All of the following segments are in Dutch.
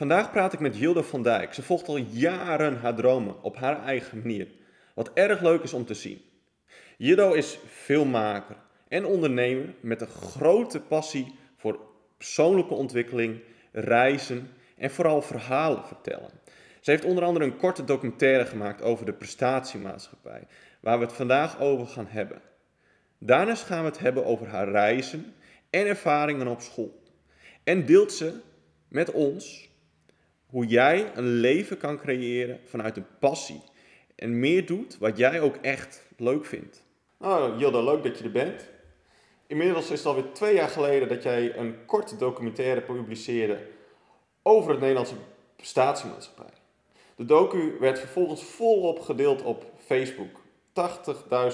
Vandaag praat ik met Hilde van Dijk. Ze volgt al jaren haar dromen op haar eigen manier. Wat erg leuk is om te zien. Jildo is filmmaker en ondernemer met een grote passie voor persoonlijke ontwikkeling, reizen en vooral verhalen vertellen. Ze heeft onder andere een korte documentaire gemaakt over de prestatiemaatschappij, waar we het vandaag over gaan hebben. Daarnaast gaan we het hebben over haar reizen en ervaringen op school. En deelt ze met ons hoe jij een leven kan creëren vanuit een passie. En meer doet wat jij ook echt leuk vindt. Nou, Jilda, leuk dat je er bent. Inmiddels is het alweer twee jaar geleden dat jij een korte documentaire publiceerde over het Nederlandse statiemaatschappij. De docu werd vervolgens volop gedeeld op Facebook.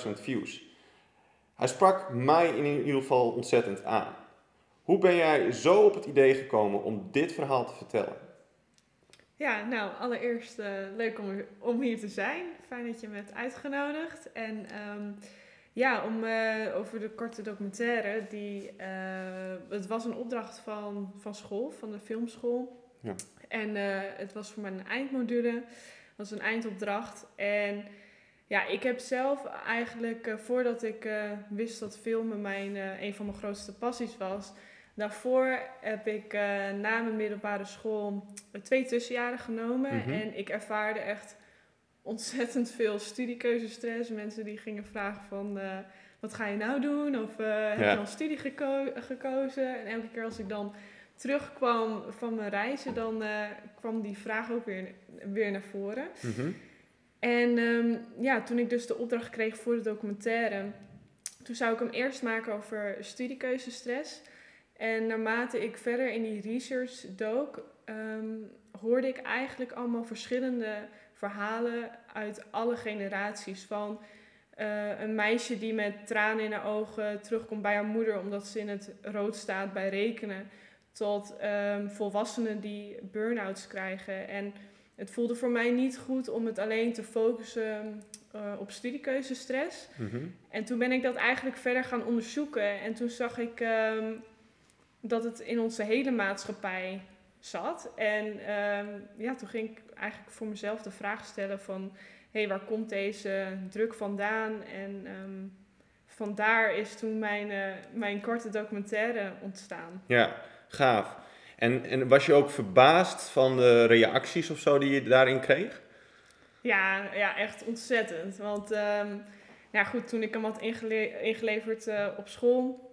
80.000 views. Hij sprak mij in ieder geval ontzettend aan. Hoe ben jij zo op het idee gekomen om dit verhaal te vertellen? Ja, nou, allereerst uh, leuk om, om hier te zijn. Fijn dat je me hebt uitgenodigd. En um, ja, om, uh, over de korte documentaire. Die, uh, het was een opdracht van, van school, van de filmschool. Ja. En het was voor mijn eindmodule. Het was een eindopdracht. En ja, ik heb zelf eigenlijk, voordat ik wist dat filmen mijn, een van mijn grootste passies was Daarvoor heb ik uh, na mijn middelbare school twee tussenjaren genomen. Mhm. En ik ervaarde echt ontzettend veel studiekeuzestress. Mensen die gingen vragen van... Uh, wat ga je nou doen? Of uh, heb je al studie geko gekozen? En elke keer als ik dan terugkwam van mijn reizen... dan kwam die vraag ook weer, weer naar voren. Mhm. En um, ja, toen ik dus de opdracht kreeg voor de documentaire... toen zou ik hem eerst maken over studiekeuzestress... En naarmate ik verder in die research dook, ehm, hoorde ik eigenlijk allemaal verschillende verhalen uit alle generaties. Van uh, een meisje die met tranen in haar ogen terugkomt bij haar moeder omdat ze in het rood staat bij rekenen. Tot um, volwassenen die burn-outs krijgen. En het voelde voor mij niet goed om het alleen te focussen uh, op studiekeuzestress. Mm En toen ben ik dat eigenlijk verder gaan onderzoeken. En toen zag ik um, dat het in onze hele maatschappij zat. En ehm, ja, toen ging ik eigenlijk voor mezelf de vraag stellen van... hé, hey, waar komt deze druk vandaan? En um, vandaar is toen mijn, uh, mijn korte documentaire ontstaan. Ja, gaaf. En, en was je ook verbaasd van de reacties of zo die je daarin kreeg? Ja, ja echt ontzettend. Want um, ja, goed, toen ik hem had ingele ingeleverd uh, op school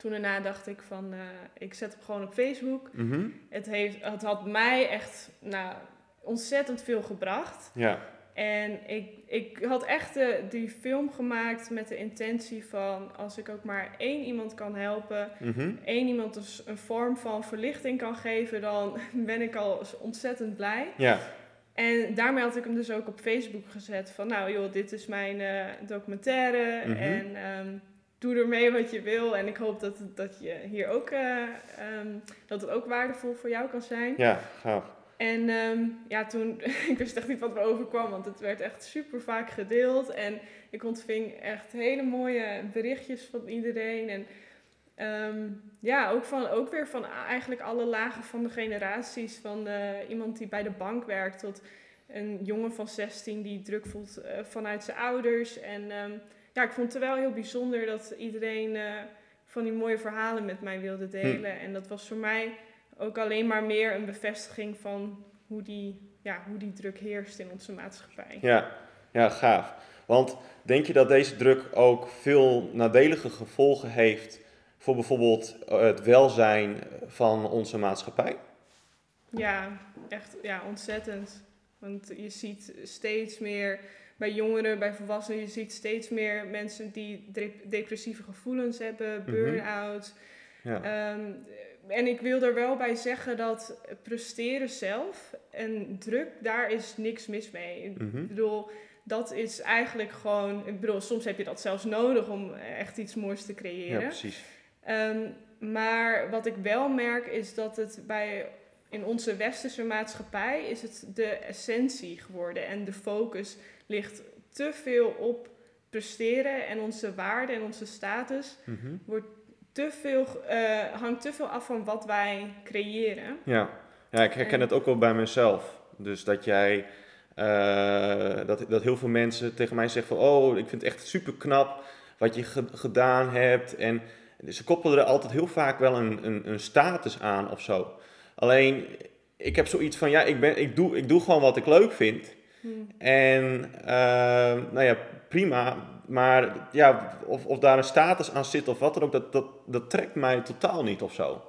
toen daarna dacht ik van, uh, ik zet hem gewoon op Facebook. Mhm. het, heeft, het had mij echt nou, ontzettend veel gebracht. Ja. En ik, ik had echt de, die film gemaakt met de intentie van... als ik ook maar één iemand kan helpen... Mm één iemand dus een vorm van verlichting kan geven... dan ben ik al ontzettend blij. Ja. En daarmee had ik hem dus ook op Facebook gezet van... nou joh, dit is mijn uh, documentaire mhm. en... Um, doe ermee wat je wil. En ik hoop dat, dat je hier ook, uh, um, dat het ook waardevol voor jou kan zijn. Ja, gaaf. En um, ja, toen, ik wist echt niet wat er overkwam, want het werd echt super vaak gedeeld. En ik ontving echt hele mooie berichtjes van iedereen. En um, ja, ook, van, ook weer van eigenlijk alle lagen van de generaties. Van uh, iemand die bij de bank werkt tot een jongen van 16 die druk voelt uh, vanuit zijn ouders. En ja, ik vond het wel heel bijzonder dat iedereen uh, van die mooie verhalen met mij wilde hm. delen. En dat was voor mij ook alleen maar meer een bevestiging van hoe die, ja, hoe die druk heerst in onze maatschappij. Ja, ja, gaaf. Want denk je dat deze druk ook veel nadelige gevolgen heeft voor bijvoorbeeld eh, het welzijn van onze maatschappij? Ja, echt ja, ontzettend. Want je ziet steeds meer bij jongeren, bij volwassenen, je ziet steeds meer mensen die depressieve gevoelens hebben, mhm. burn-out. Ja. Ehm, en ik wil er wel bij zeggen dat presteren zelf en druk, daar is niks mis mee. Mm Ik bedoel, dat is eigenlijk gewoon. Ik bedoel, soms heb je dat zelfs nodig om echt iets moois te creëren. Ja, precies. Ehm, maar wat ik wel merk is dat het bij in onze westerse maatschappij is het de essentie geworden en de focus ligt te veel op presteren en onze waarde en onze status wordt te veel, uh, hangt te veel af van wat wij creëren. Ja, Ja, ik herken En- het ook wel bij mezelf. Dus dat jij, eh, dat, dat heel veel mensen tegen mij zeggen van, oh, ik vind het echt super knap wat je ge- gedaan hebt. En ze koppelen er altijd heel vaak wel een, een, een status aan of zo. Alleen, ik heb zoiets van, ja, ik, ben, ik, doe, ik doe gewoon wat ik leuk vind. Hm. En, eh, nou ja, prima. Maar ja, of, of daar een status aan zit of wat dan ook, dat, dat, dat trekt mij totaal niet of zo.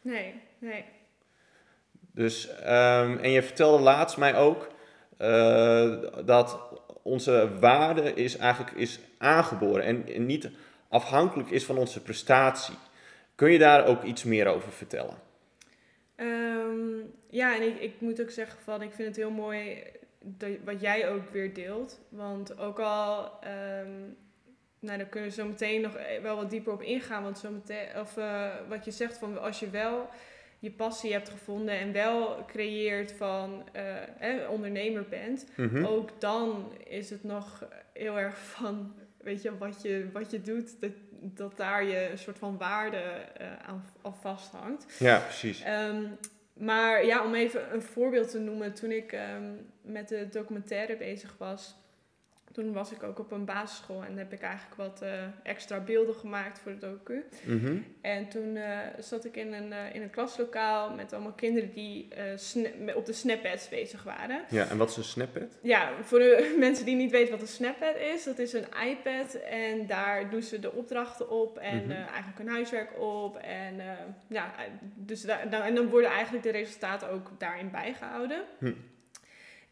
Nee, nee. Dus, ehm, en je vertelde laatst mij ook eh, dat onze waarde is eigenlijk is aangeboren en, en niet afhankelijk is van onze prestatie. Kun je daar ook iets meer over vertellen? Ehm, ja, en ik, ik moet ook zeggen van, ik vind het heel mooi dat, wat jij ook weer deelt. Want ook al, ehm, nou daar kunnen we zo meteen nog wel wat dieper op ingaan. Want zo meteen, of eh, wat je zegt van, als je wel je passie hebt gevonden en wel creëert van eh, hè, ondernemer bent, Mhm. ook dan is het nog heel erg van, weet je, wat je, wat je doet, dat, dat daar je een soort van waarde eh, aan, aan vasthangt. Ja, precies. Ehm, maar ja, om even een voorbeeld te noemen, toen ik ehm, met de documentaire bezig was, toen was ik ook op een basisschool en heb ik eigenlijk wat eh, extra beelden gemaakt voor de docu. Mhm. En toen eh, zat ik in een, eh, in een klaslokaal met allemaal kinderen die op de Snappads bezig waren. Ja, en wat is een snippet? Ja, voor de mensen die niet weten wat een Snappad is, dat is een iPad en daar doen ze de opdrachten op en Mhm. eigenlijk hun huiswerk op. En, ja, dus daar, daar- en dan worden eigenlijk de resultaten ook daarin bijgehouden. Hm.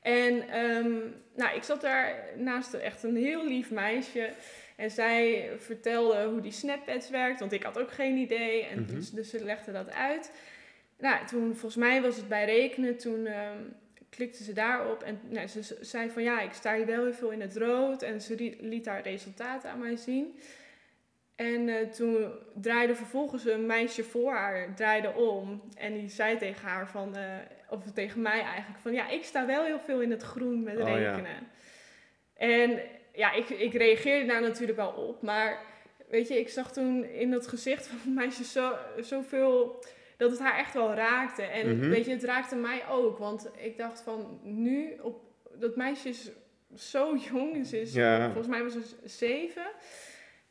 En ehm, nou, ik zat daar naast echt een heel lief meisje. En zij vertelde hoe die Snappads werkt, want ik had ook geen idee. En Mhm. dus, dus ze legde dat uit. Nou, toen, volgens mij was het bij rekenen, toen ehm, klikte ze daarop. En nou, ze zei van ja, ik sta hier wel heel veel in het rood. En ze liet haar resultaten aan mij zien. En eh, toen draaide vervolgens een meisje voor haar, draaide om. En die zei tegen haar van, eh, of tegen mij eigenlijk, van ja, ik sta wel heel veel in het groen met Oh, ja. rekenen. En ja, ik, ik reageerde daar natuurlijk wel op. Maar weet je, ik zag toen in dat gezicht van het meisje zo, zoveel dat het haar echt wel raakte. En Mhm. weet je, het raakte mij ook. Want ik dacht van nu, op, dat meisje is zo jong. Ze is, Ja. volgens mij was ze zeven.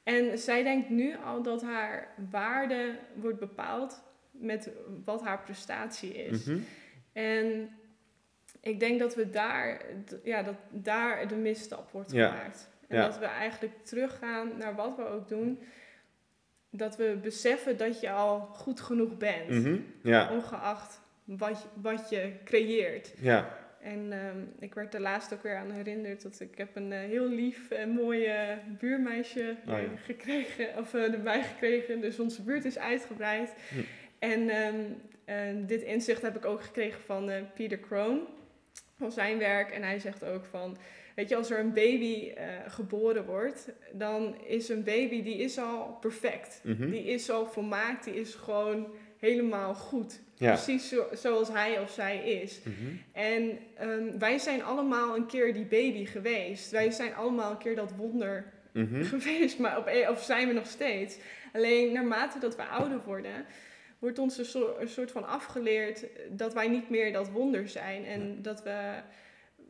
En zij denkt nu al dat haar waarde wordt bepaald met wat haar prestatie is. Mhm. En ik denk dat we daar, ja, dat daar de misstap wordt Ja. gemaakt. En Ja. dat we eigenlijk teruggaan naar wat we ook doen. Dat we beseffen dat je al goed genoeg bent. Mhm. Ja, Ongeacht wat, je- wat je creëert. ja. En ehm, ik werd er laatst ook weer aan herinnerd dat ik heb een eh, heel lief en mooi eh, buurmeisje Oh ja. eh, gekregen, of erbij gekregen. Dus onze buurt is uitgebreid. Hm. En ehm, en dit inzicht heb ik ook gekregen van Peter Kroon, van zijn werk. En hij zegt ook van, weet je, als er een baby geboren wordt, dan is een baby, die is al perfect. Mhm. Die is al volmaakt, die is gewoon helemaal goed. Ja. Precies zo, zoals hij of zij is. Mhm. En ehm, wij zijn allemaal een keer die baby geweest. Wij zijn allemaal een keer dat wonder Mhm. geweest, maar op, een- of zijn we nog steeds. Alleen naarmate dat we ouder worden, wordt ons een, soort, een soort van afgeleerd dat wij niet meer dat wonder zijn. En dat we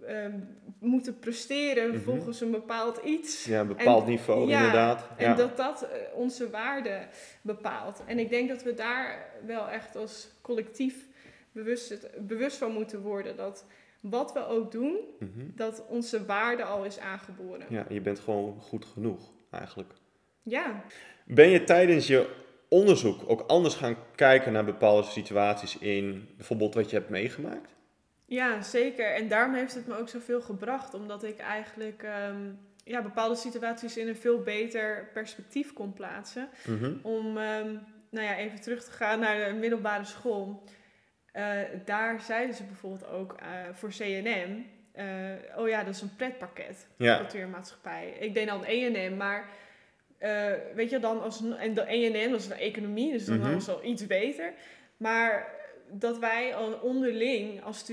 ehm, moeten presteren Mhm. volgens een bepaald iets. Ja, een bepaald En- niveau ja, inderdaad. En Ja. dat dat eh, onze waarde bepaalt. En ik denk dat we daar wel echt als collectief bewust, bewust van moeten worden. Dat wat we ook doen, Mhm. dat onze waarde al is aangeboren. ja, je bent gewoon goed genoeg eigenlijk. Ja, Ben je tijdens je onderzoek ook anders gaan kijken naar bepaalde situaties in bijvoorbeeld wat je hebt meegemaakt? Ja, zeker. En daarom heeft het me ook zoveel gebracht. Omdat ik eigenlijk ehm, ja, bepaalde situaties in een veel beter perspectief kon plaatsen. Mhm. Om ehm, nou ja, even terug te gaan naar de middelbare school. Eh, daar zeiden ze bijvoorbeeld ook eh, voor CNM. eh, oh ja, dat is een pretpakket, Ja. cultuurmaatschappij. Ik deed dan ENM, maar weet je dan als en de ENM, dat is de economie, dus dan Mhm. was al iets beter. Maar dat wij al onderling als,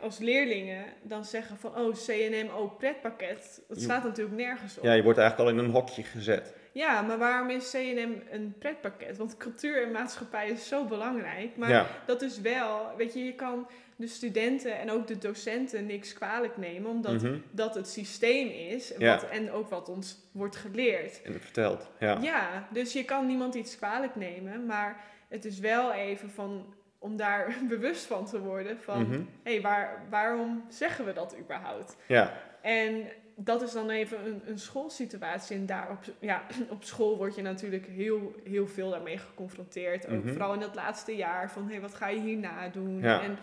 als leerlingen dan zeggen van oh CNM ook pretpakket, dat staat natuurlijk nergens op. ja, je wordt eigenlijk al in een hokje gezet. Ja, maar waarom is C&M een pretpakket? Want cultuur en maatschappij is zo belangrijk. Maar Ja. dat is wel, weet je, je kan de studenten en ook de docenten niks kwalijk nemen, omdat Mhm. dat het systeem is Ja. wat, en ook wat ons wordt geleerd. En verteld. Ja. Ja, dus je kan niemand iets kwalijk nemen, maar het is wel even van om daar bewust van te worden van, Mhm. hé, waar, waarom zeggen we dat überhaupt? Ja. En dat is dan even een, een schoolsituatie. En daar op, ja, op school word je natuurlijk heel, heel veel daarmee geconfronteerd. Ook Mhm. vooral in dat laatste jaar van hé, wat ga je hierna doen? Ja. En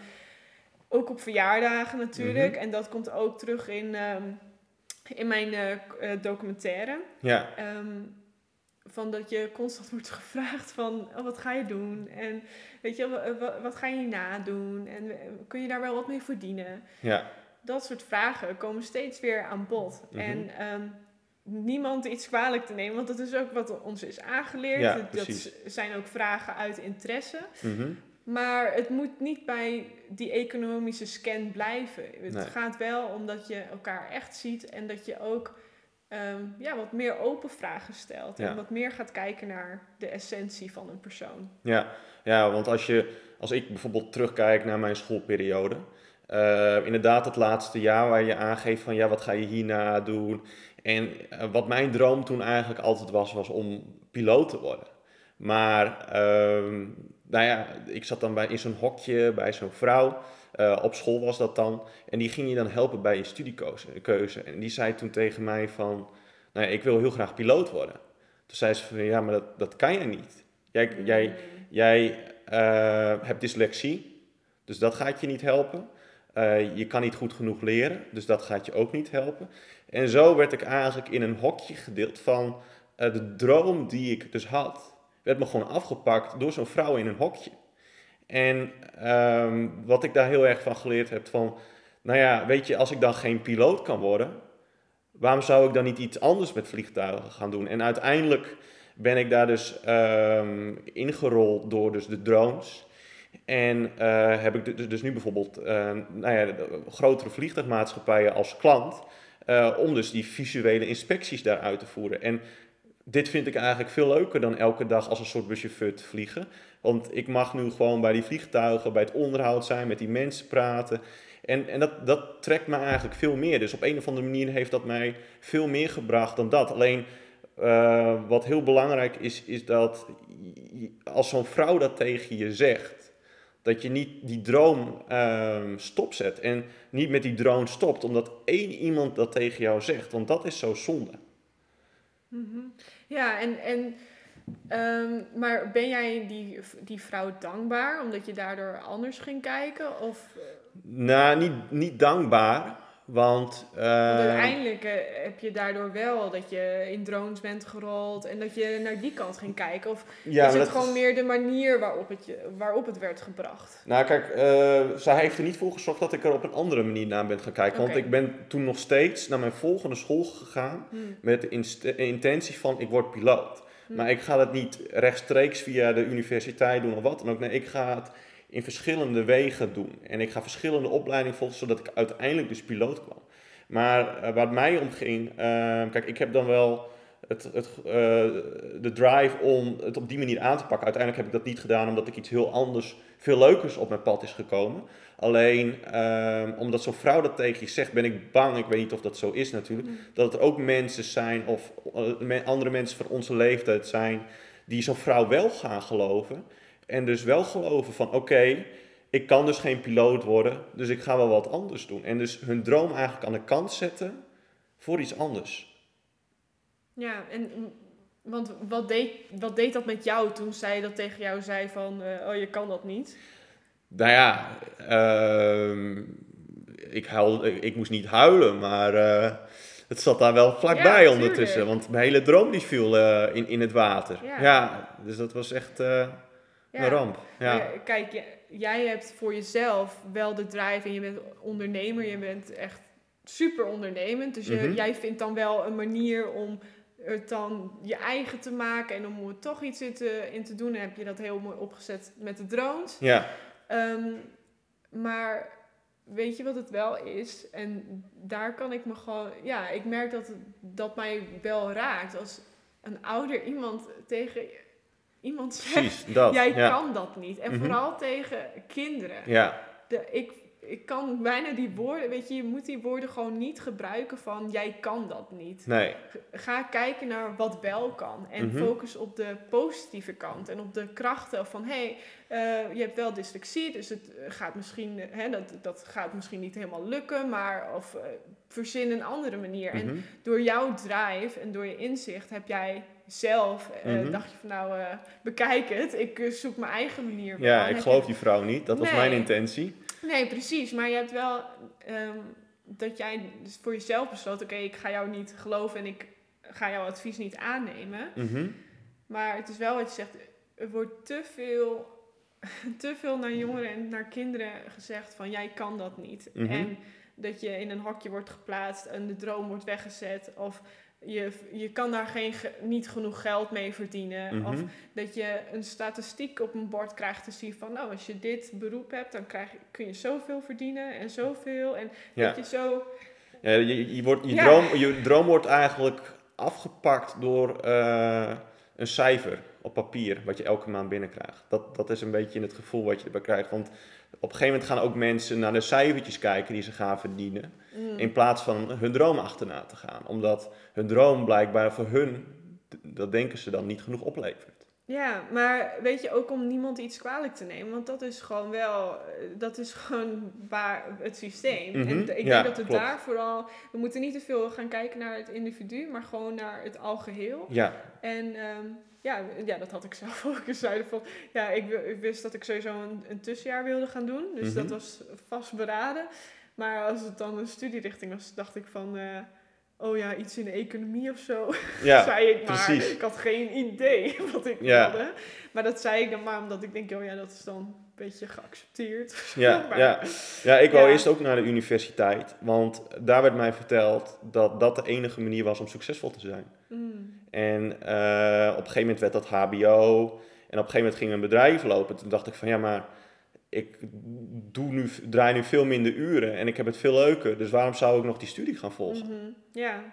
ook op verjaardagen natuurlijk. Mhm. En dat komt ook terug in, ehm, in mijn eh, eh, documentaire. Ja. Ehm, van dat je constant wordt gevraagd van oh, wat ga je doen? En weet je, wa- wa- wat ga je hierna doen? En kun je daar wel wat mee verdienen? Ja. dat soort vragen komen steeds weer aan bod. Mhm. En ehm, niemand iets kwalijk te nemen, want dat is ook wat ons is aangeleerd. Ja, dat zijn ook vragen uit interesse. Mhm. Maar het moet niet bij die economische scan blijven. Het Nee. gaat wel om dat je elkaar echt ziet en dat je ook ehm, ja, wat meer open vragen stelt. Ja. En wat meer gaat kijken naar de essentie van een persoon. Ja, ja want als, je, als ik bijvoorbeeld terugkijk naar mijn schoolperiode. eh, inderdaad, het laatste jaar waar je aangeeft van ja, wat ga je hierna doen? En eh, wat mijn droom toen eigenlijk altijd was, was om piloot te worden. Maar, ehm, nou ja, ik zat dan bij, in zo'n hokje bij zo'n vrouw. Eh, op school was dat dan. En die ging je dan helpen bij je studiekeuze. keuze. En die zei toen tegen mij van, nou ja, ik wil heel graag piloot worden. Toen zei ze van, ja, maar dat, dat kan jij niet. Jij, jij, Mm. Jij eh, hebt dyslexie, dus dat gaat je niet helpen. Eh, je kan niet goed genoeg leren, dus dat gaat je ook niet helpen. En zo werd ik eigenlijk in een hokje gedeeld van de droom die ik dus had, werd me gewoon afgepakt door zo'n vrouw in een hokje. En ehm, wat ik daar heel erg van geleerd heb van, nou ja, weet je, als ik dan geen piloot kan worden, waarom zou ik dan niet iets anders met vliegtuigen gaan doen? En uiteindelijk ben ik daar dus ehm, ingerold door dus de drones. En eh, heb ik dus, dus nu bijvoorbeeld eh, nou ja, grotere vliegtuigmaatschappijen als klant. eh, om dus die visuele inspecties daar uit te voeren. En dit vind ik eigenlijk veel leuker dan elke dag als een soort te vliegen. Want ik mag nu gewoon bij die vliegtuigen, bij het onderhoud zijn, met die mensen praten. En, en dat, dat trekt me eigenlijk veel meer. Dus op een of andere manier heeft dat mij veel meer gebracht dan dat. Alleen eh, wat heel belangrijk is, is dat als zo'n vrouw dat tegen je zegt, dat je niet die droom ehm, stopzet. En niet met die droom stopt, omdat één iemand dat tegen jou zegt. Want dat is zo zonde. Mhm. Ja, en, en ehm, maar ben jij die, die vrouw dankbaar omdat je daardoor anders ging kijken? Of Nou, niet, niet dankbaar, want... want eh, uiteindelijk eh, heb je daardoor wel dat je in drones bent gerold en dat je naar die kant ging kijken? Of ja, is het gewoon meer de manier waarop het, je, waarop het werd gebracht? Nou, kijk, eh, zij heeft er niet voor gezorgd dat ik er op een andere manier naar ben gaan kijken. Want ik ben toen nog steeds naar mijn volgende school gegaan Hm. met de intentie van ik word piloot. Hm. Maar ik ga dat niet rechtstreeks via de universiteit doen of wat dan ook. Nee, ik ga het in verschillende wegen doen. En ik ga verschillende opleidingen volgen, zodat ik uiteindelijk dus piloot kwam. Maar eh, waar het mij om ging, eh, kijk, ik heb dan wel het, het, eh, de drive om het op die manier aan te pakken. Uiteindelijk heb ik dat niet gedaan omdat ik iets heel anders, veel leukers op mijn pad is gekomen. Alleen ehm, omdat zo'n vrouw dat tegen je zegt, ben ik bang, ik weet niet of dat zo is natuurlijk, Hm. dat er ook mensen zijn of eh, andere mensen van onze leeftijd zijn die zo'n vrouw wel gaan geloven. En dus wel geloven van oké, ik kan dus geen piloot worden, dus ik ga wel wat anders doen. En dus hun droom eigenlijk aan de kant zetten voor iets anders. Ja, en mm, want wat deed, wat deed dat met jou toen zij dat tegen jou zei van, eh, oh je kan dat niet? Nou ja, ehm, ik, huil, ik, ik moest niet huilen, maar eh, het zat daar wel vlakbij Ja, ondertussen. Want mijn hele droom die viel eh, in, in het water. Ja. Ja, dus dat was echt Ja. een ramp. Ja. Maar kijk, jij hebt voor jezelf wel de drive en je bent ondernemer, je bent echt super ondernemend. Dus je, Mhm. jij vindt dan wel een manier om het dan je eigen te maken en om er toch iets in te, in te doen. En heb je dat heel mooi opgezet met de drones. ja. Ehm, maar weet je wat het wel is? En daar kan ik me gewoon... Ja, ik merk dat het, dat mij wel raakt. Als een ouder iemand tegen iemand zegt, dat. jij ja. kan dat niet. En Mhm. vooral tegen kinderen. Ja, De, ik, ik kan bijna die woorden, weet je, je moet die woorden gewoon niet gebruiken van jij kan dat niet. nee. Ga kijken naar wat wel kan en Mhm. focus op de positieve kant en op de krachten van hé, hey, eh, je hebt wel dyslexie, dus het eh, gaat misschien, eh, hè, dat, dat gaat misschien niet helemaal lukken, maar of verzin een andere manier. En Mhm. door jouw drive en door je inzicht heb jij zelf, eh, Mhm. dacht je van nou, eh, bekijk het, ik eh, zoek mijn eigen manier. Ja, ik geloof je- die vrouw niet. Dat was mijn intentie. Nee, precies. Maar je hebt wel ehm, dat jij dus voor jezelf besloot: oké, ik ga jou niet geloven en ik ga jouw advies niet aannemen. Mhm. Maar het is wel wat je zegt: er wordt te veel, te veel naar jongeren en naar kinderen gezegd: van jij kan dat niet. Mhm. En dat je in een hokje wordt geplaatst en de droom wordt weggezet. Of je, je kan daar geen, ge- niet genoeg geld mee verdienen. Mhm. Of dat je een statistiek op een bord krijgt te zien van, nou, als je dit beroep hebt, dan krijg kun je zoveel verdienen en zoveel. En Ja. dat je zo, Ja, je, je, wordt, je, Ja. droom, je droom wordt eigenlijk afgepakt door eh, een cijfer op papier, wat je elke maand binnenkrijgt. Dat, dat is een beetje het gevoel wat je erbij krijgt. Want op een gegeven moment gaan ook mensen naar de cijfertjes kijken die ze gaan verdienen, mm, in plaats van hun droom achterna te gaan. Omdat hun droom blijkbaar voor hun, dat denken ze dan, niet genoeg oplevert. Ja, maar weet je, ook om niemand iets kwalijk te nemen, want dat is gewoon wel, eh, dat is gewoon waar het systeem. Mhm, En d- ik ja, denk dat we klopt. daar vooral, we moeten niet te veel gaan kijken naar het individu, maar gewoon naar het algeheel. Ja, En ehm, ja, ja, dat had ik zelf ook van, ja, ik, wi- ik wist dat ik sowieso een, een tussenjaar wilde gaan doen. Dus Mhm. dat was vastberaden. Maar als het dan een studierichting was, dacht ik van, eh, oh ja, iets in de economie of zo. ja zei ik maar. precies. Ik had geen idee wat ik Ja. wilde. Maar dat zei ik dan maar omdat ik denk, oh ja, dat is dan een beetje geaccepteerd. Ja, Maar- ja. ja, ik wou Ja. eerst ook naar de universiteit, want daar werd mij verteld dat dat de enige manier was om succesvol te zijn. Mm, En eh, op een gegeven moment werd dat HBO. En op een gegeven moment ging mijn bedrijf lopen. Toen dacht ik van ja, maar ik doe nu, draai nu veel minder uren en ik heb het veel leuker. Dus waarom zou ik nog die studie gaan volgen? mhm, Ja.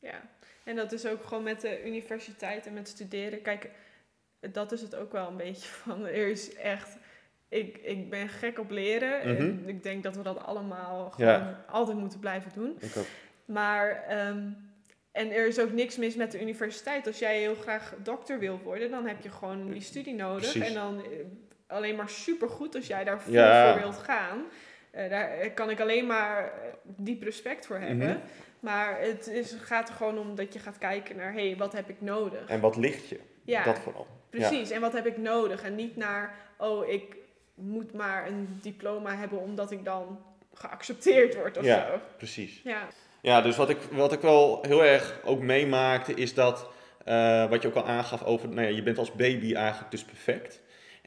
Ja. En dat is ook gewoon met de universiteit en met studeren. Kijk, dat is het ook wel een beetje van. Er is echt. Ik, ik ben gek op leren. En Mhm. ik denk dat we dat allemaal gewoon Ja. altijd moeten blijven doen. Ik ook. Maar. ehm, en er is ook niks mis met de universiteit. Als jij heel graag dokter wil worden, dan heb je gewoon die studie nodig. Precies. En dan eh, alleen maar supergoed als jij daar vol Ja. voor wilt gaan. Eh, daar kan ik alleen maar eh, diep respect voor hebben. Mhm. Maar het is, gaat er gewoon om dat je gaat kijken naar, hé, hey, wat heb ik nodig? En wat ligt je? ja, Dat vooral. precies. En wat heb ik nodig? En niet naar, oh, ik moet maar een diploma hebben omdat ik dan geaccepteerd word of Ja. zo. Precies. Ja. Ja, dus wat ik, wat ik wel heel erg ook meemaakte is dat, eh, wat je ook al aangaf over, nou ja, je bent als baby eigenlijk dus perfect.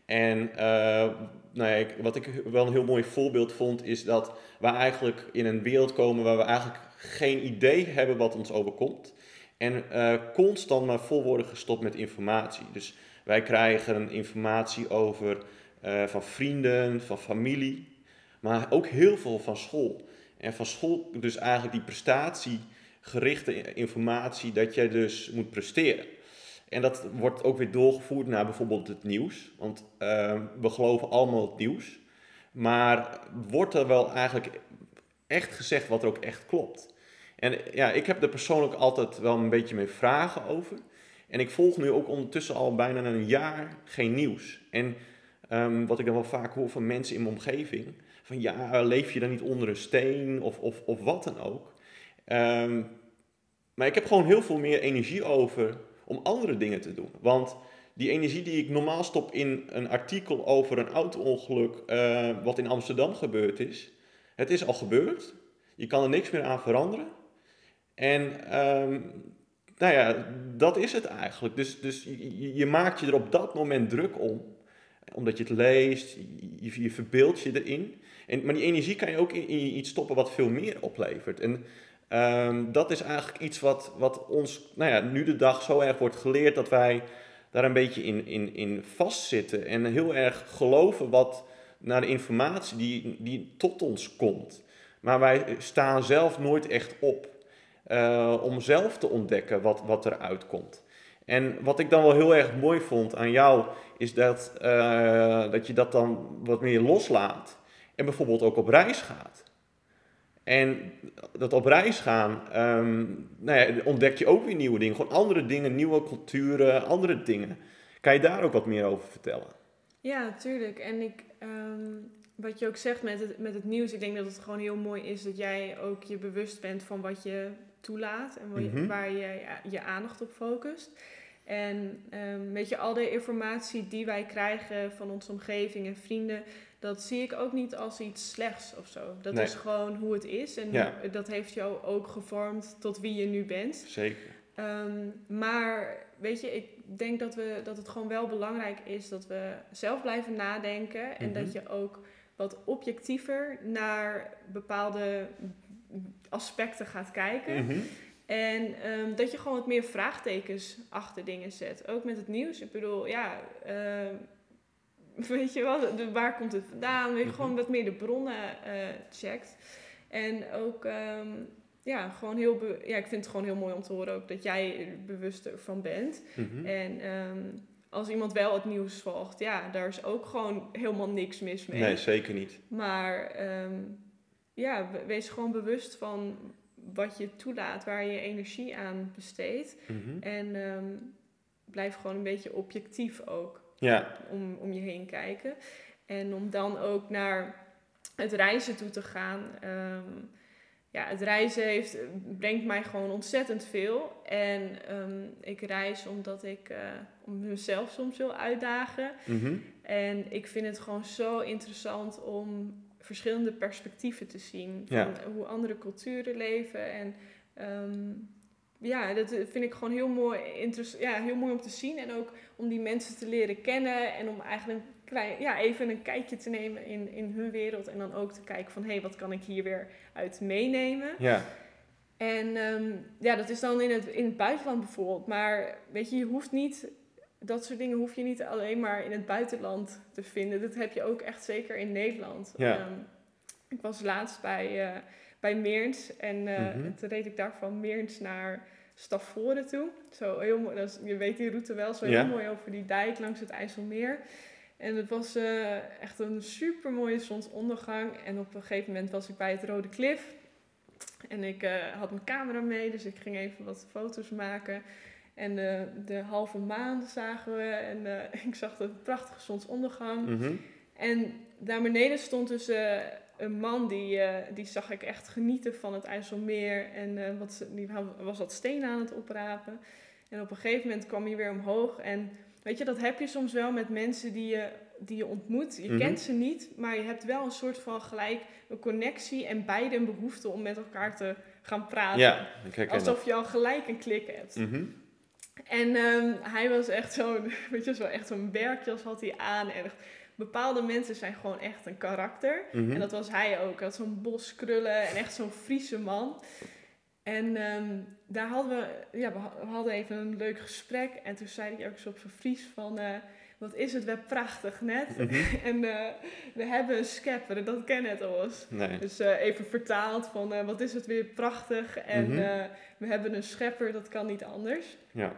En eh, nou ja, wat ik wel een heel mooi voorbeeld vond is dat we eigenlijk in een wereld komen waar we eigenlijk geen idee hebben wat ons overkomt. En eh, constant maar vol worden gestopt met informatie. Dus wij krijgen informatie over eh, van vrienden, van familie, maar ook heel veel van school. En van school dus eigenlijk die prestatiegerichte informatie dat jij dus moet presteren. En dat wordt ook weer doorgevoerd naar bijvoorbeeld het nieuws. Want eh, we geloven allemaal het nieuws. Maar wordt er wel eigenlijk echt gezegd wat er ook echt klopt? En ja, ik heb er persoonlijk altijd wel een beetje mee vragen over. En ik volg nu ook ondertussen al bijna een jaar geen nieuws. En ehm, wat ik dan wel vaak hoor van mensen in mijn omgeving. Van ja, leef je dan niet onder een steen of, of, of wat dan ook. Ehm, maar ik heb gewoon heel veel meer energie over om andere dingen te doen. Want die energie die ik normaal stop in een artikel over een auto-ongeluk eh, wat in Amsterdam gebeurd is. Het is al gebeurd. Je kan er niks meer aan veranderen. En ehm, nou ja, dat is het eigenlijk. Dus, dus je, maakt je er op dat moment druk om. Omdat je het leest, je, je, je verbeeldt je erin. En, maar die energie kan je ook in, in iets stoppen wat veel meer oplevert. En ehm, dat is eigenlijk iets wat, wat ons nou ja, nu de dag zo erg wordt geleerd dat wij daar een beetje in, in, in vastzitten. En heel erg geloven wat naar de informatie die, die tot ons komt. Maar wij staan zelf nooit echt op. eh, om zelf te ontdekken wat, wat eruit komt. En wat ik dan wel heel erg mooi vond aan jou, is dat, eh, dat je dat dan wat meer loslaat. En bijvoorbeeld ook op reis gaat. En dat op reis gaan, ehm, nou ja, ontdek je ook weer nieuwe dingen. Gewoon andere dingen, nieuwe culturen, andere dingen. Kan je daar ook wat meer over vertellen? Ja, natuurlijk. En ik, ehm, wat je ook zegt met het, met het nieuws, ik denk dat het gewoon heel mooi is dat jij ook je bewust bent van wat je toelaat en waar je, Mhm. waar je je aandacht op focust. En weet je, al de informatie die wij krijgen van onze omgeving en vrienden, dat zie ik ook niet als iets slechts of zo. Dat Nee. is gewoon hoe het is en Ja. dat heeft jou ook gevormd tot wie je nu bent. Zeker. Ehm, maar weet je, ik denk dat, we, dat het gewoon wel belangrijk is dat we zelf blijven nadenken. En Mhm. dat je ook wat objectiever naar bepaalde aspecten gaat kijken. Mhm. En ehm, dat je gewoon wat meer vraagtekens achter dingen zet. Ook met het nieuws. Ik bedoel, ja, ehm, weet je wel, de, waar komt het vandaan? Weet je, Mhm. gewoon wat meer de bronnen eh, checkt. En ook, ehm, ja, gewoon heel, ja, ik vind het gewoon heel mooi om te horen ook dat jij er bewust ervan bent. Mhm. En ehm, als iemand wel het nieuws volgt, ja, daar is ook gewoon helemaal niks mis mee. Nee, zeker niet. Maar ehm, ja, we- wees gewoon bewust van wat je toelaat, waar je energie aan besteedt. Mhm. En blijf gewoon een beetje objectief ook Ja, om, om je heen kijken. En om dan ook naar het reizen toe te gaan. Ehm, ja, het reizen heeft, brengt mij gewoon ontzettend veel. En ehm, ik reis omdat ik eh, mezelf soms wil uitdagen. Mhm. En ik vind het gewoon zo interessant om verschillende perspectieven te zien. Van Ja. hoe andere culturen leven. En ehm, ja, dat vind ik gewoon heel mooi, ja, heel mooi om te zien. En ook om die mensen te leren kennen. En om eigenlijk een klein, ja, even een kijkje te nemen in, in hun wereld. En dan ook te kijken van, hé, hey, wat kan ik hier weer uit meenemen? ja, En ehm, ja, dat is dan in het, in het buitenland bijvoorbeeld. Maar weet je, je hoeft niet, dat soort dingen hoef je niet alleen maar in het buitenland te vinden. Dat heb je ook echt zeker in Nederland. Ja. Ehm, ik was laatst bij, eh, bij Meerns en Mhm. toen reed ik daar van Meerns naar Stavoren toe. Zo heel mooi, dat is- je weet die route wel, zo heel mooi over die dijk langs het IJsselmeer. En het was eh, echt een super mooie zonsondergang. En op een gegeven moment was ik bij het Rode Klif. En ik eh, had mijn camera mee, dus ik ging even wat foto's maken. En de, de halve maan zagen we. En ik zag de prachtige zonsondergang. Mhm. En daar beneden stond dus een man, die, eh, die zag ik echt genieten van het IJsselmeer. En eh, wat, die was wat stenen aan het oprapen. En op een gegeven moment kwam hij weer omhoog. En weet je, dat heb je soms wel met mensen die je, die je ontmoet. Je Mhm. kent ze niet, maar je hebt wel een soort van gelijk een connectie. En beide een behoefte om met elkaar te gaan praten. ja, dat. Alsof je al gelijk een klik hebt. Mhm. En ehm, hij was echt zo'n, weet je, zo echt zo'n werkjas had hij aan. En echt, bepaalde mensen zijn gewoon echt een karakter. Mhm. En dat was hij ook. Hij had zo'n bos krullen en echt zo'n Friese man. En ehm, daar hadden we, ja, we ha- we hadden even een leuk gesprek. En toen zei hij ook zo op zijn Fries van, eh, wat is het wel prachtig net. Mhm. en eh, we hebben een schepper, dat ken het. Nee. Dus eh, even vertaald van, wat is het weer prachtig. En Mhm. we hebben een schepper, dat kan niet anders. Ja.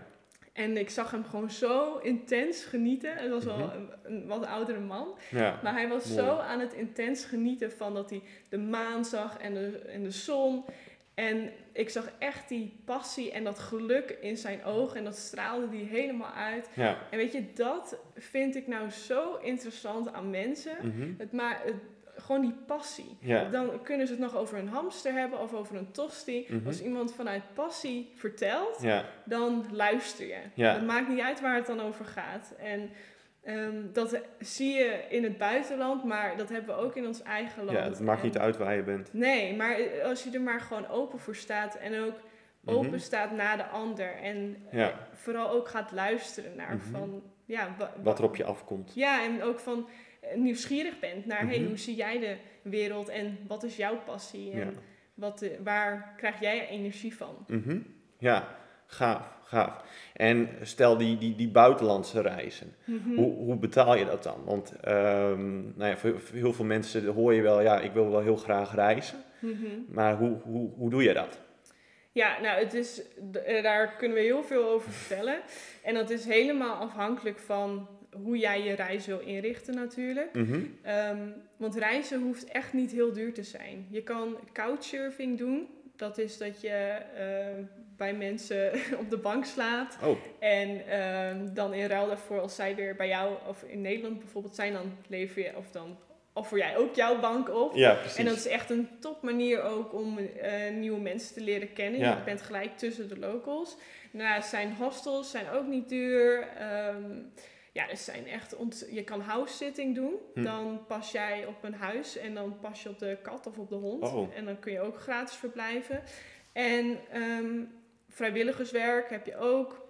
En ik zag hem gewoon zo intens genieten. Het was wel Mhm. een, een wat oudere man. Ja. Maar hij was Mooi. zo aan het intens genieten van dat hij de maan zag en de, en de zon. En ik zag echt die passie en dat geluk in zijn ogen. En dat straalde die helemaal uit. Ja. En weet je, dat vind ik nou zo interessant aan mensen. Mhm. Het, maar het, gewoon die passie. Ja. Dan kunnen ze het nog over een hamster hebben of over een tosti. Mhm. Als iemand vanuit passie vertelt, Ja. dan luister je. Ja. Het maakt niet uit waar het dan over gaat. En ehm, dat zie je in het buitenland, maar dat hebben we ook in ons eigen land. ja, het maakt En- niet uit waar je bent. Nee, maar als je er maar gewoon open voor staat en ook Mhm. open staat naar de ander. En eh, Ja. vooral ook gaat luisteren naar Mhm. van, ja, wa- Wat er op je afkomt. ja, en ook van nieuwsgierig bent naar, hey, Mhm. hoe zie jij de wereld en wat is jouw passie? En Ja. wat, eh, waar krijg jij energie van? Mhm. Ja, gaaf, gaaf. En stel die, die, die buitenlandse reizen. Mhm. Hoe, hoe betaal je dat dan? Want ehm, nou ja, voor, voor heel veel mensen hoor je wel, ja, ik wil wel heel graag reizen. Maar hoe, hoe, hoe doe je dat? Ja, nou, het is, eh, daar kunnen we heel veel over vertellen. En dat is helemaal afhankelijk van hoe jij je reis wil inrichten natuurlijk. Mhm. Ehm, want reizen hoeft echt niet heel duur te zijn. Je kan couchsurfing doen. Dat is dat je eh, bij mensen op de bank slaat. Oh, En ehm, dan in ruil daarvoor, als zij weer bij jou, of in Nederland bijvoorbeeld zijn, dan lever je, of dan offer jij ook jouw bank op. ja, precies. En dat is echt een top manier ook om eh, nieuwe mensen te leren kennen. Ja. Je bent gelijk tussen de locals. Daarnaast zijn hostels zijn ook niet duur. Ehm, ja, er zijn echt ont- je kan house sitting doen. Hm. Dan pas jij op een huis en dan pas je op de kat of op de hond. Oh. En dan kun je ook gratis verblijven. En ehm, vrijwilligerswerk heb je ook.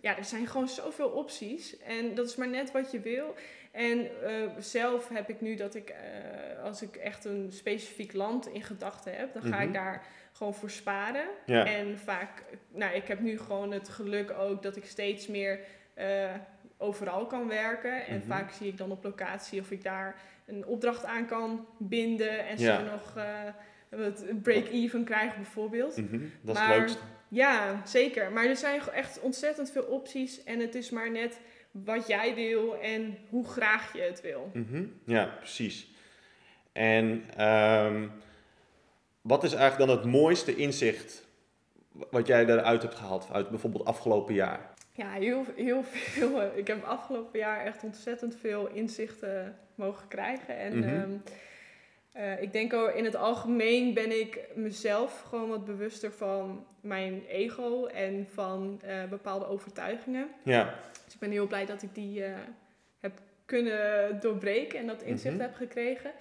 Ja, er zijn gewoon zoveel opties. En dat is maar net wat je wil. En eh, zelf heb ik nu dat ik, eh, als ik echt een specifiek land in gedachten heb, dan ga Mhm. ik daar gewoon voor sparen. ja. En vaak, nou, ik heb nu gewoon het geluk ook dat ik steeds meer eh, overal kan werken. En Mhm. vaak zie ik dan op locatie of ik daar een opdracht aan kan binden en Ja. zo nog wat break-even krijgen bijvoorbeeld. Mhm, Dat is Maar- het leukste. Ja, zeker. Maar er zijn echt ontzettend veel opties en het is maar net wat jij wil en hoe graag je het wil. Mhm, Ja, precies. En ehm, wat is eigenlijk dan het mooiste inzicht wat jij eruit hebt gehaald uit bijvoorbeeld afgelopen jaar? Ja, heel, heel veel. Ik heb afgelopen jaar echt ontzettend veel inzichten mogen krijgen. En Mhm. ehm, eh, ik denk ook in het algemeen ben ik mezelf gewoon wat bewuster van mijn ego en van eh, bepaalde overtuigingen. Ja, ik ben heel blij dat ik die eh, heb kunnen doorbreken en dat inzicht Mhm. heb gekregen.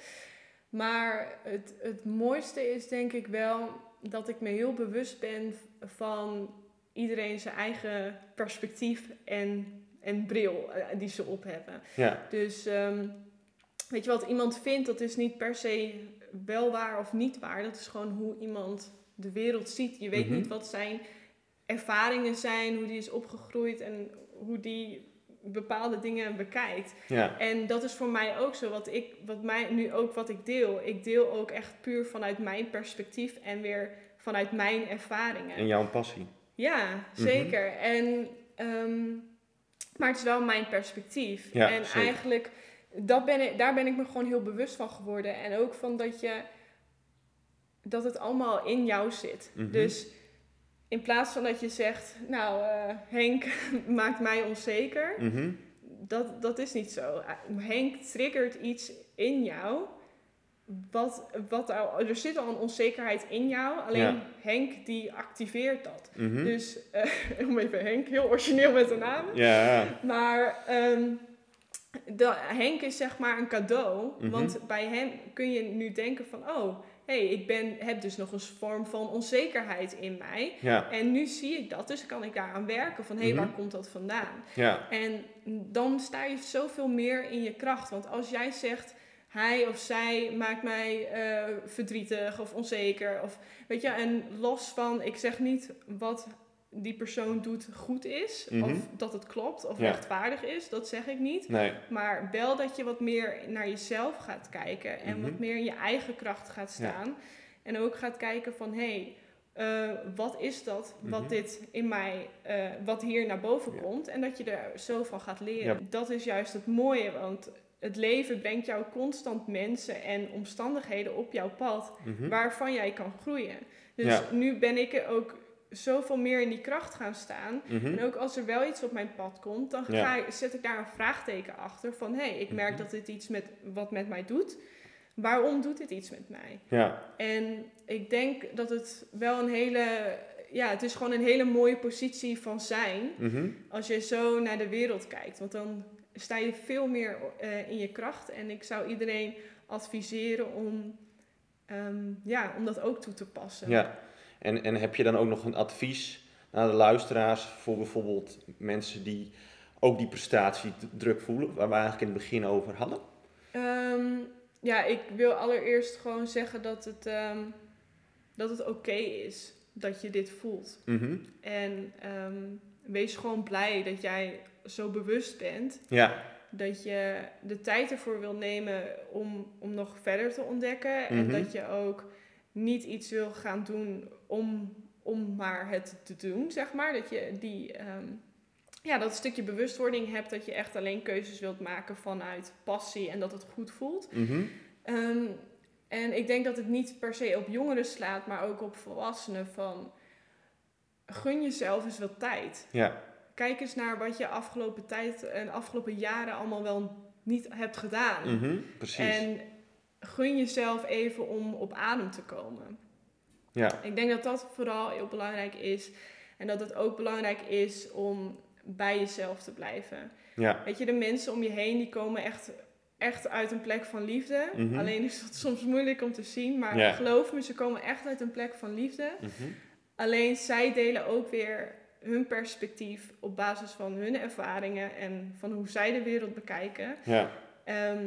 Maar het, het mooiste is denk ik wel dat ik me heel bewust ben van iedereen zijn eigen perspectief en, en bril eh, die ze op hebben. ja, Dus ehm, weet je wat iemand vindt, dat is niet per se wel waar of niet waar. Dat is gewoon hoe iemand de wereld ziet. Je weet Mhm. niet wat zijn ervaringen zijn, hoe die is opgegroeid en hoe die bepaalde dingen bekijkt. ja, En dat is voor mij ook zo. Wat ik, wat mij nu ook wat ik deel. Ik deel ook echt puur vanuit mijn perspectief en weer vanuit mijn ervaringen. en jouw passie. Ja, zeker. En, ehm, maar het is wel mijn perspectief. Ja, en zeker. eigenlijk, dat ben ik, daar ben ik me gewoon heel bewust van geworden. En ook van dat je, dat het allemaal in jou zit. Mhm. Dus in plaats van dat je zegt, nou eh, Henk maakt mij onzeker. Mhm, Dat, dat is niet zo. Henk triggert iets in jou. Wat, wat er, zit al een onzekerheid in jou. Alleen Ja. Henk die activeert dat. mhm. Dus eh, om even Henk, heel origineel met de naam. Ja, Maar ehm, de, Henk is zeg maar een cadeau. Mhm. Want bij hem kun je nu denken van... Oh, hé, hey, ik ben, heb dus nog een vorm van onzekerheid in mij. ja, En nu zie ik dat, dus kan ik daaraan werken. Van hé, hey, Mhm. waar komt dat vandaan? ja, En dan sta je zoveel meer in je kracht. Want als jij zegt, hij of zij maakt mij eh, verdrietig of onzeker. Of, weet je, en los van, ik zeg niet wat die persoon doet goed is. Mhm. Of dat het klopt of Ja. rechtvaardig is. Dat zeg ik niet. nee, Maar wel dat je wat meer naar jezelf gaat kijken. En Mhm. wat meer in je eigen kracht gaat Ja. staan. En ook gaat kijken van, hé, hey, eh, wat is dat wat Mhm. dit in mij, eh, wat hier naar boven Ja. komt. En dat je er zo van gaat leren. Dat is juist het mooie, want het leven brengt jou constant mensen en omstandigheden op jouw pad mhm, waarvan jij kan groeien. Dus nu ben ik er ook zoveel meer in die kracht gaan staan. mhm. En ook als er wel iets op mijn pad komt, dan ga zet ik daar een vraagteken achter van hé, hey, ik merk Mhm. dat dit iets met wat met mij doet. Waarom doet dit iets met mij? ja, En ik denk dat het wel een hele, ja, het is gewoon een hele mooie positie van zijn mhm. als je zo naar de wereld kijkt. Want dan sta je veel meer eh, in je kracht. En ik zou iedereen adviseren om, ehm, ja, om dat ook toe te passen. ja. En, en heb je dan ook nog een advies naar de luisteraars voor bijvoorbeeld mensen die ook die prestatiedruk voelen, waar we eigenlijk in het begin over hadden? Ehm, ja, ik wil allereerst gewoon zeggen dat het, ehm, dat het oké is dat je dit voelt. Mhm. En ehm, wees gewoon blij dat jij zo bewust bent. Ja, Dat je de tijd ervoor wil nemen om, om nog verder te ontdekken. En Mhm. dat je ook niet iets wil gaan doen om, om maar het te doen, zeg maar. Dat je die, ehm, ja, dat stukje bewustwording hebt dat je echt alleen keuzes wilt maken vanuit passie en dat het goed voelt. Mhm. Ehm, en ik denk dat het niet per se op jongeren slaat, maar ook op volwassenen van gun jezelf eens wat tijd. Ja. Kijk eens naar wat je afgelopen tijd en afgelopen jaren allemaal wel niet hebt gedaan. Mhm. Precies. En gun jezelf even om op adem te komen. Ja. Ik denk dat dat vooral heel belangrijk is. En dat het ook belangrijk is om bij jezelf te blijven. Ja. Weet je, de mensen om je heen die komen echt, echt uit een plek van liefde. Mhm. Alleen is dat soms moeilijk om te zien. Maar Ja. geloof me, ze komen echt uit een plek van liefde. Mhm. Alleen zij delen ook weer hun perspectief op basis van hun ervaringen en van hoe zij de wereld bekijken. Ja. Ehm,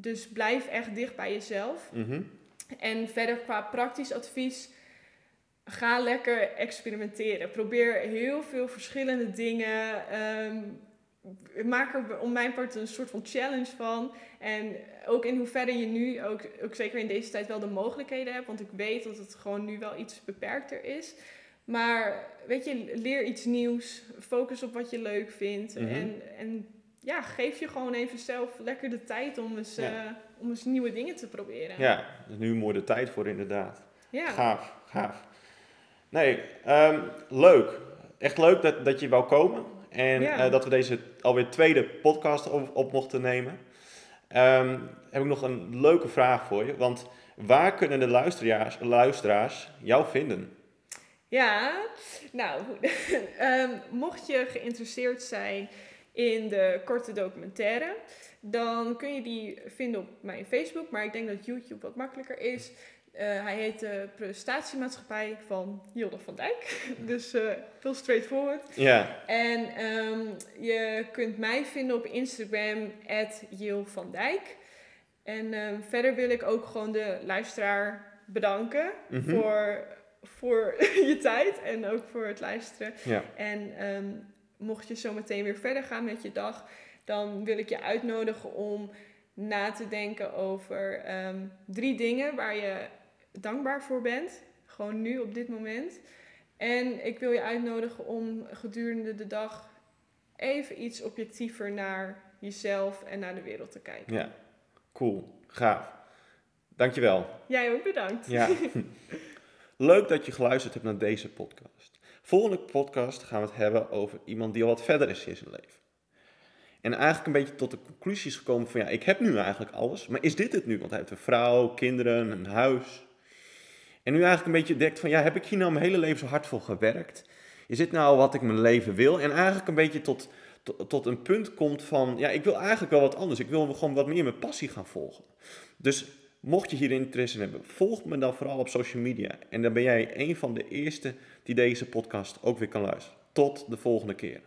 dus blijf echt dicht bij jezelf. Mhm. En verder qua praktisch advies, ga lekker experimenteren. Probeer heel veel verschillende dingen. Ehm, maak er om mijn part een soort van challenge van. En ook in hoeverre je nu, ook, ook zeker in deze tijd, wel de mogelijkheden hebt. Want ik weet dat het gewoon nu wel iets beperkter is. Maar weet je, leer iets nieuws. Focus op wat je leuk vindt. Mhm. En, en ja, geef je gewoon even zelf lekker de tijd om eens, Ja. eh, om eens nieuwe dingen te proberen. Ja, is nu mooi de tijd voor inderdaad. Ja. Gaaf, gaaf. Nee, ehm, leuk. Echt leuk dat, dat je wou komen. En Ja. eh, dat we deze alweer tweede podcast op, op mochten nemen. Ehm, heb ik nog een leuke vraag voor je. Want waar kunnen de luisteraars, luisteraars jou vinden? Ja, nou, ehm, mocht je geïnteresseerd zijn in de korte documentaire, dan kun je die vinden op mijn Facebook. Maar ik denk dat YouTube wat makkelijker is. Eh, hij heet de Prestatiemaatschappij van Hilde van Dijk. Dus eh veel straightforward. Ja, En ehm, je kunt mij vinden op Instagram, van Dijk. En ehm, verder wil ik ook gewoon de luisteraar bedanken Mhm. voor, voor je tijd en ook voor het luisteren. ja. En ehm, mocht je zo meteen weer verder gaan met je dag, dan wil ik je uitnodigen om na te denken over ehm, drie dingen waar je dankbaar voor bent. Gewoon nu op dit moment. En ik wil je uitnodigen om gedurende de dag even iets objectiever naar jezelf en naar de wereld te kijken. ja. Cool, gaaf. Dankjewel. Jij ook bedankt. Ja. Leuk dat je geluisterd hebt naar deze podcast. Volgende podcast gaan we het hebben over iemand die al wat verder is in zijn leven. En eigenlijk een beetje tot de conclusie is gekomen van ja, ik heb nu eigenlijk alles, maar is dit het nu? Want hij heeft een vrouw, kinderen, een huis. En nu eigenlijk een beetje denkt van ja, heb ik hier nou mijn hele leven zo hard voor gewerkt? Is dit nou wat ik mijn leven wil? En eigenlijk een beetje tot, tot, tot een punt komt van ja, ik wil eigenlijk wel wat anders. Ik wil gewoon wat meer mijn passie gaan volgen. Dus mocht je hier interesse in hebben, volg me dan vooral op social media. En dan ben jij een van de eerste die deze podcast ook weer kan luisteren. Tot de volgende keer.